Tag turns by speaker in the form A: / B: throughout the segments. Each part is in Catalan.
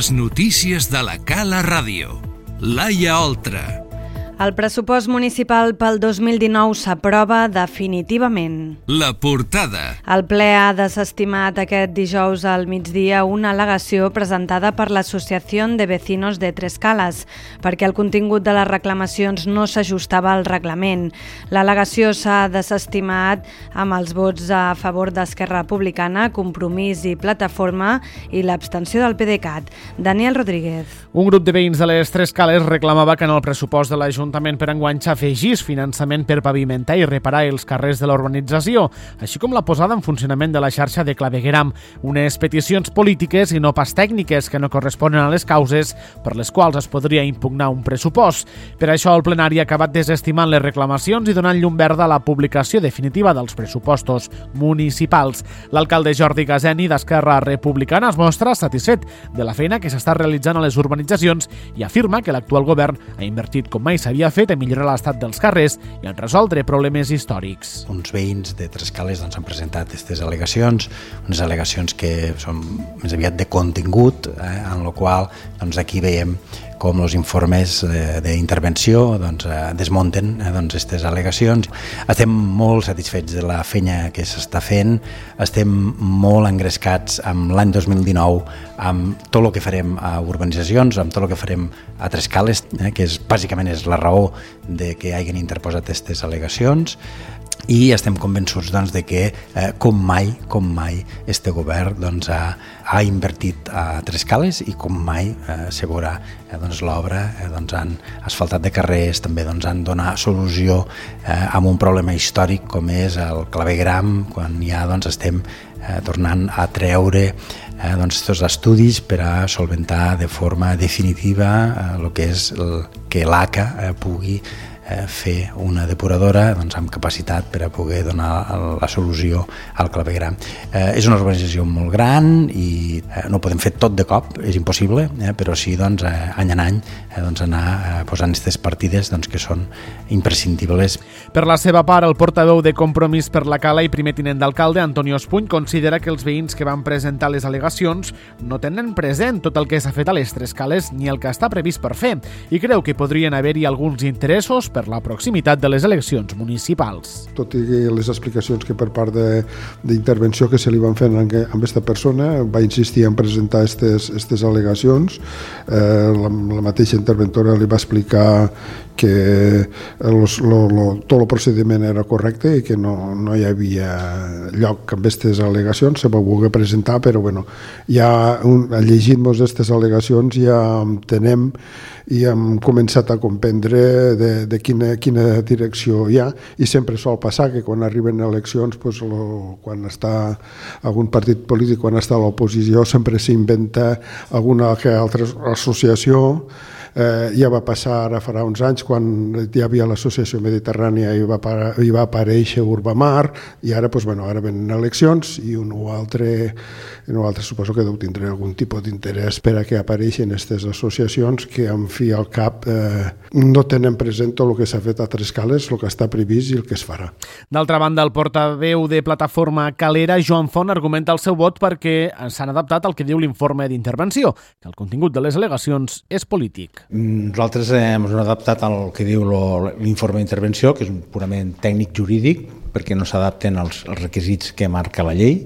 A: Les notícies de la Cala Ràdio. Laia Oltra.
B: El pressupost municipal pel 2019 s'aprova definitivament.
A: La portada.
B: El ple ha desestimat aquest dijous al migdia una al·legació presentada per l'Associació de Vecinos de Tres Cales, perquè el contingut de les reclamacions no s'ajustava al reglament. L'al·legació s'ha desestimat amb els vots a favor d'Esquerra Republicana, Compromís i Plataforma i l'abstenció del PDeCAT. Daniel Rodríguez.
C: Un grup de veïns de les Tres Cales reclamava que en el pressupost de l'Ajuntament l'Ajuntament per enguany s'afegís finançament per pavimentar i reparar els carrers de la urbanització, així com la posada en funcionament de la xarxa de clavegueram, unes peticions polítiques i no pas tècniques que no corresponen a les causes per les quals es podria impugnar un pressupost. Per això el plenari ha acabat desestimant les reclamacions i donant llum verda a la publicació definitiva dels pressupostos municipals. L'alcalde Jordi Gazeni d'Esquerra Republicana es mostra satisfet de la feina que s'està realitzant a les urbanitzacions i afirma que l'actual govern ha invertit com mai s'havia havia fet a millorar l'estat dels carrers i en resoldre problemes històrics.
D: Uns veïns de Tres Cales doncs, han presentat aquestes al·legacions, unes al·legacions que són més aviat de contingut, eh, en la qual doncs, aquí veiem com els informes eh, d'intervenció doncs, eh, desmunten eh, doncs, aquestes al·legacions. Estem molt satisfets de la feina que s'està fent, estem molt engrescats amb l'any 2019, amb tot el que farem a urbanitzacions, amb tot el que farem a Tres Cales, eh, que és, bàsicament és la raó de que hagin interposat aquestes al·legacions i estem convençuts doncs, de que eh, com mai, com mai, este govern doncs, ha, ha invertit a tres cales i com mai eh, se veurà eh, doncs, l'obra, eh, doncs, han asfaltat de carrers, també doncs, han donat solució eh, amb un problema històric com és el clavegram, quan ja doncs, estem eh, tornant a treure eh, doncs, tots estudis per a solventar de forma definitiva eh, el que és el, que l'ACA eh, pugui eh, fer una depuradora doncs, amb capacitat per a poder donar la solució al clavegram. Eh, és una urbanització molt gran i eh, no podem fer tot de cop, és impossible, eh, però sí doncs, eh, any en any eh, doncs, anar eh, posant aquestes partides doncs, que són imprescindibles.
C: Per la seva part, el portaveu de Compromís per la Cala i primer tinent d'alcalde, Antonio Espuny, considera que els veïns que van presentar les al·legacions no tenen present tot el que s'ha fet a les tres cales ni el que està previst per fer i creu que podrien haver-hi alguns interessos per per la proximitat de les eleccions municipals.
E: Tot i les explicacions que per part d'intervenció que se li van fer a aquesta persona va insistir en presentar aquestes al·legacions, eh, la, la mateixa interventora li va explicar que los, lo, lo, tot el procediment era correcte i que no, no hi havia lloc amb aquestes al·legacions, se va voler presentar, però bueno, ja llegint-nos aquestes al·legacions ja entenem i hem començat a comprendre de, de quina, quina direcció hi ha. I sempre sol passar que quan arriben eleccions pues, lo, quan està algun partit polític, quan està a l'oposició sempre s'inventa alguna altra associació eh, ja va passar ara farà uns anys quan hi havia l'associació mediterrània i va, hi va aparèixer Urbamar i ara, doncs, bueno, ara venen eleccions i un o altre, un o altre suposo que deu tindre algun tipus d'interès per a que apareixin aquestes associacions que en fi al cap eh, no tenen present tot el que s'ha fet a tres cales, el que està previst i el que es farà.
C: D'altra banda, el portaveu de plataforma Calera, Joan Font, argumenta el seu vot perquè s'han adaptat al que diu l'informe d'intervenció, que el contingut de les al·legacions és polític.
D: Nosaltres hem adaptat al que diu l'informe d'intervenció, que és purament tècnic jurídic, perquè no s'adapten als, requisits que marca la llei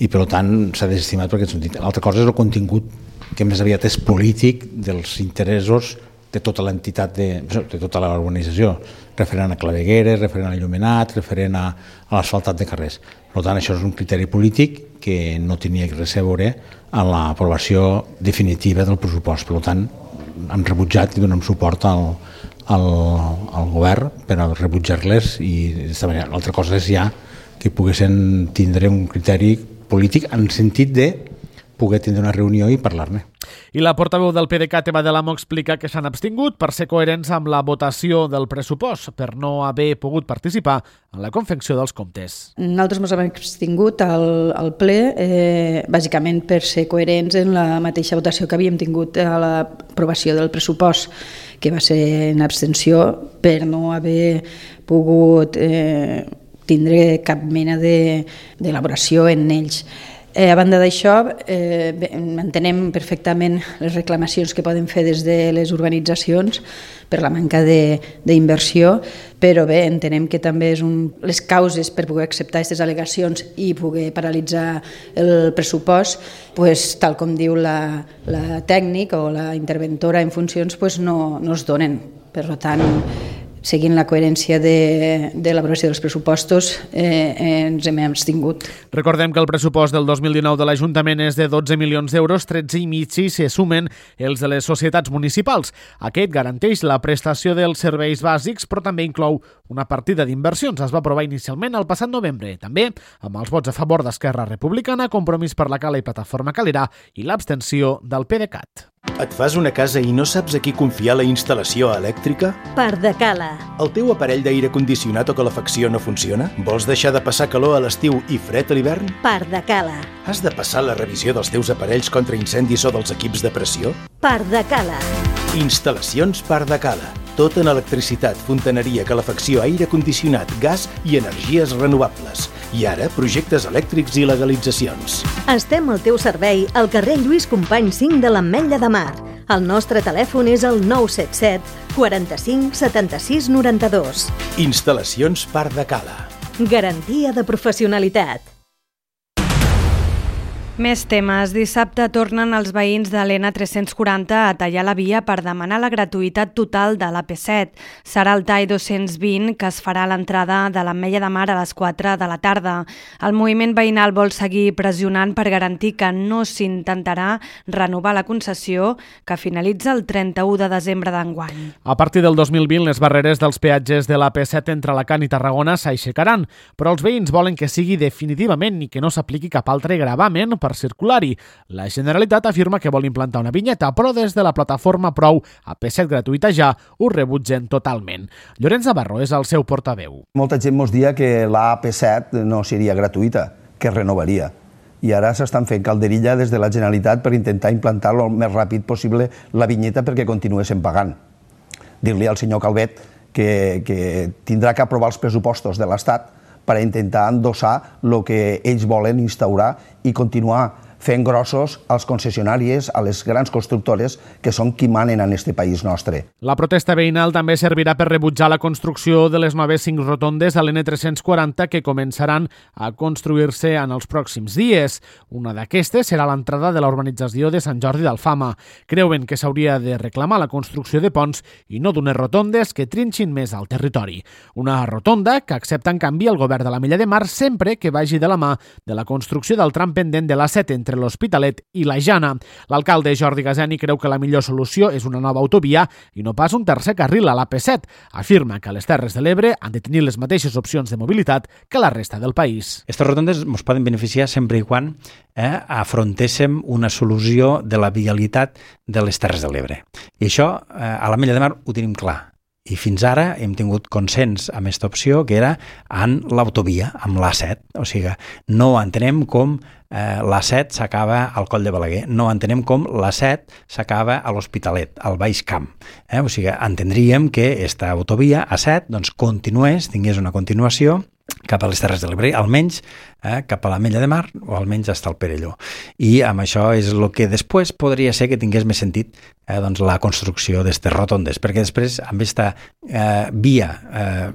D: i per tant s'ha desestimat per aquest sentit. L'altra cosa és el contingut que més aviat és polític dels interessos de tota l'entitat, de, de tota l'organització, referent a clavegueres, referent a il·luminat, referent a, a l'asfaltat de carrers. Per tant, això és un criteri polític que no tenia res a veure a l'aprovació definitiva del pressupost. Per tant, han rebutjat i donem suport al, al, al govern per a rebutjar-les i l'altra cosa és ja que poguessin tindre un criteri polític en sentit de poder tindre una reunió i parlar-ne.
C: I la portaveu del PDeCAT, Eva de l'Amo, explica que s'han abstingut per ser coherents amb la votació del pressupost, per no haver pogut participar en la confecció dels comptes.
F: Nosaltres ens hem abstingut al, al ple, eh, bàsicament per ser coherents en la mateixa votació que havíem tingut a l'aprovació del pressupost, que va ser en abstenció per no haver pogut eh, tindre cap mena d'elaboració en ells. Eh, a banda d'això, eh, entenem perfectament les reclamacions que poden fer des de les urbanitzacions per la manca d'inversió, però bé, entenem que també és un, les causes per poder acceptar aquestes al·legacions i poder paralitzar el pressupost, pues, tal com diu la, la tècnic o la interventora en funcions, pues, no, no es donen. Per tant, seguint la coherència de, de l'aprovació dels pressupostos, eh, ens hem abstingut.
C: Recordem que el pressupost del 2019 de l'Ajuntament és de 12 milions d'euros, 13 i mig si se sumen els de les societats municipals. Aquest garanteix la prestació dels serveis bàsics, però també inclou una partida d'inversions. Es va aprovar inicialment el passat novembre, també amb els vots a favor d'Esquerra Republicana, Compromís per la Cala i Plataforma Calirà i l'abstenció del PDeCAT.
G: Et fas una casa i no saps a qui confiar la instal·lació elèctrica?
H: Pardacala.
G: El teu aparell d'aire condicionat o calefacció no funciona? Vols deixar de passar calor a l'estiu i fred a l'hivern?
H: Pardacala.
G: Has de passar la revisió dels teus aparells contra incendis o dels equips de pressió?
H: Pardacala.
G: Instal·lacions Pardacala. Tot en electricitat, fontaneria, calefacció, aire condicionat, gas i energies renovables. I ara, projectes elèctrics i legalitzacions.
H: Estem al teu servei al carrer Lluís Company 5 de l'Ametlla de Mar. El nostre telèfon és el 977 45 76 92.
G: Instal·lacions Parc de Cala.
H: Garantia de professionalitat.
B: Més temes. Dissabte tornen els veïns de l'N340 a tallar la via per demanar la gratuïtat total de l'AP7. Serà el TAI 220 que es farà a l'entrada de l'Ametlla de Mar a les 4 de la tarda. El moviment veïnal vol seguir pressionant per garantir que no s'intentarà renovar la concessió que finalitza el 31 de desembre d'enguany.
C: A partir del 2020, les barreres dels peatges de l'AP7 entre Alacant i Tarragona s'aixecaran, però els veïns volen que sigui definitivament i que no s'apliqui cap altre gravament per per circular-hi. La Generalitat afirma que vol implantar una vinyeta, però des de la plataforma Prou a P7 gratuïta ja ho rebutgen totalment. Llorenç Navarro és el seu portaveu.
I: Molta gent mos dia que la AP7 no seria gratuïta, que renovaria i ara s'estan fent calderilla des de la Generalitat per intentar implantar el més ràpid possible la vinyeta perquè continuessin pagant. Dir-li al senyor Calvet que, que tindrà que aprovar els pressupostos de l'Estat per intentar endossar el que ells volen instaurar i continuar fent grossos als concessionaris, a les grans constructores, que són qui manen en este país nostre.
C: La protesta veïnal també servirà per rebutjar la construcció de les noves cinc rotondes a l'N340 que començaran a construir-se en els pròxims dies. Una d'aquestes serà l'entrada de la urbanització de Sant Jordi d'Alfama. Creuen que s'hauria de reclamar la construcció de ponts i no d'unes rotondes que trinxin més al territori. Una rotonda que accepta en canvi el govern de la Milla de Mar sempre que vagi de la mà de la construcció del tram pendent de la 7 entre entre l'Hospitalet i la Jana. L'alcalde Jordi Gazeni creu que la millor solució és una nova autovia i no pas un tercer carril a l'AP7. Afirma que les Terres de l'Ebre han de tenir les mateixes opcions de mobilitat que la resta del país.
J: Aquestes rotondes ens poden beneficiar sempre i quan eh, afrontéssim una solució de la vialitat de les Terres de l'Ebre. I això, eh, a la Mella de Mar, ho tenim clar i fins ara hem tingut consens amb aquesta opció que era en l'autovia, amb l'A7. O sigui, no entenem com eh, l'A7 s'acaba al Coll de Balaguer, no entenem com l'A7 s'acaba a l'Hospitalet, al Baix Camp. Eh? O sigui, entendríem que aquesta autovia A7 doncs, continués, tingués una continuació cap a les Terres de l'Ebre, almenys eh, cap a la Mella de Mar o almenys fins al Perelló. I amb això és el que després podria ser que tingués més sentit eh, doncs la construcció d'aquestes rotondes, perquè després amb aquesta eh, via eh,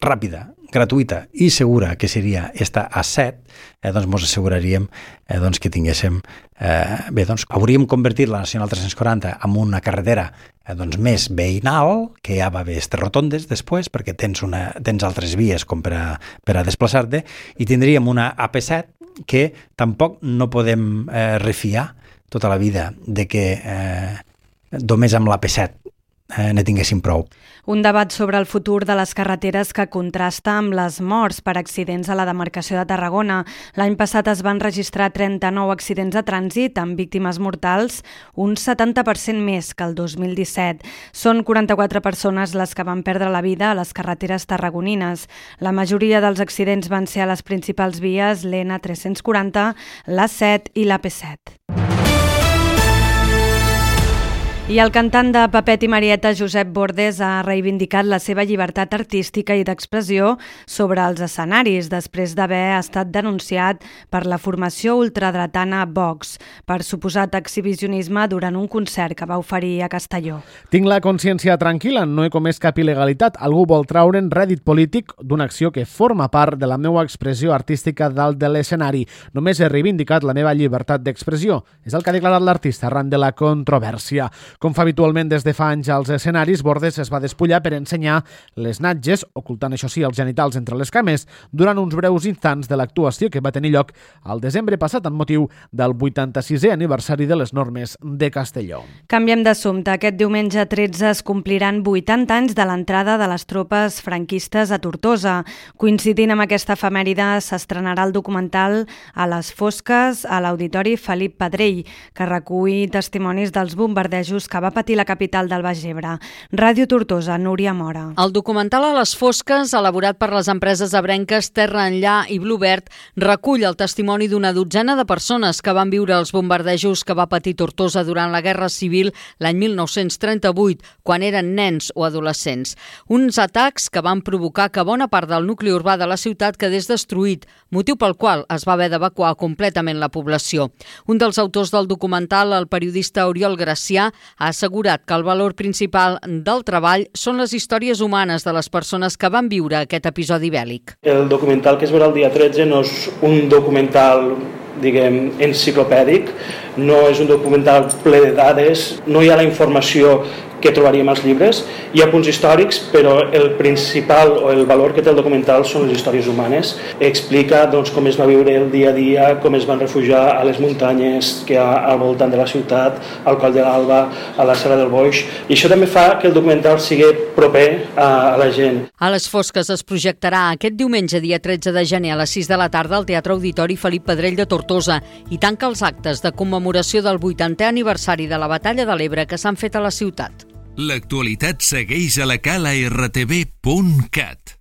J: ràpida, gratuïta i segura que seria esta A7, eh, doncs ens asseguraríem eh, doncs que tinguéssim... Eh, bé, doncs hauríem convertit la Nacional 340 en una carretera eh, doncs més veïnal, que ja va haver rotondes després, perquè tens, una, tens altres vies com per a, per a desplaçar-te, i tindríem una AP7 que tampoc no podem eh, refiar tota la vida de que eh, només amb l'AP7 eh, ne tinguéssim prou.
B: Un debat sobre el futur de les carreteres que contrasta amb les morts per accidents a la demarcació de Tarragona. L'any passat es van registrar 39 accidents de trànsit amb víctimes mortals, un 70% més que el 2017. Són 44 persones les que van perdre la vida a les carreteres tarragonines. La majoria dels accidents van ser a les principals vies l'N340, l'A7 i l'AP7. I el cantant de Papet i Marieta, Josep Bordes, ha reivindicat la seva llibertat artística i d'expressió sobre els escenaris després d'haver estat denunciat per la formació ultradretana Vox per suposat exhibicionisme durant un concert que va oferir a Castelló.
C: Tinc la consciència tranquil·la, no he comès cap il·legalitat. Algú vol traure'n rèdit polític d'una acció que forma part de la meva expressió artística dalt de l'escenari. Només he reivindicat la meva llibertat d'expressió. És el que ha declarat l'artista arran de la controvèrsia. Com fa habitualment des de fa anys als escenaris, Bordes es va despullar per ensenyar les natges, ocultant això sí els genitals entre les cames, durant uns breus instants de l'actuació que va tenir lloc al desembre passat en motiu del 86è aniversari de les normes de Castelló.
B: Canviem d'assumpte. Aquest diumenge 13 es compliran 80 anys de l'entrada de les tropes franquistes a Tortosa. Coincidint amb aquesta efemèride, s'estrenarà el documental A les fosques a l'Auditori Felip Pedrell, que recull testimonis dels bombardejos que va patir la capital del Baix Ebre. Ràdio Tortosa, Núria Mora.
K: El documental a les fosques, elaborat per les empreses abrenques Terra Enllà i Bluebird, recull el testimoni d'una dotzena de persones que van viure els bombardejos que va patir Tortosa durant la Guerra Civil l'any 1938, quan eren nens o adolescents. Uns atacs que van provocar que bona part del nucli urbà de la ciutat quedés destruït, motiu pel qual es va haver d'evacuar completament la població. Un dels autors del documental, el periodista Oriol Gracià, ha assegurat que el valor principal del treball són les històries humanes de les persones que van viure aquest episodi bèl·lic.
L: El documental que es veurà el dia 13 no és un documental diguem, enciclopèdic, no és un documental ple de dades, no hi ha la informació que trobaríem als llibres. Hi ha punts històrics, però el principal o el valor que té el documental són les històries humanes. Explica doncs, com es va viure el dia a dia, com es van refugiar a les muntanyes que hi ha al voltant de la ciutat, al Coll de l'Alba, a la Serra del Boix, i això també fa que el documental sigui proper a, a la gent.
K: A les fosques es projectarà aquest diumenge, dia 13 de gener, a les 6 de la tarda al Teatre Auditori Felip Pedrell de Tortosa i tanca els actes de commemoració del 80è aniversari de la Batalla de l'Ebre que s'han fet a la ciutat.
A: L'actualitat segueix a la cala rtb.cat.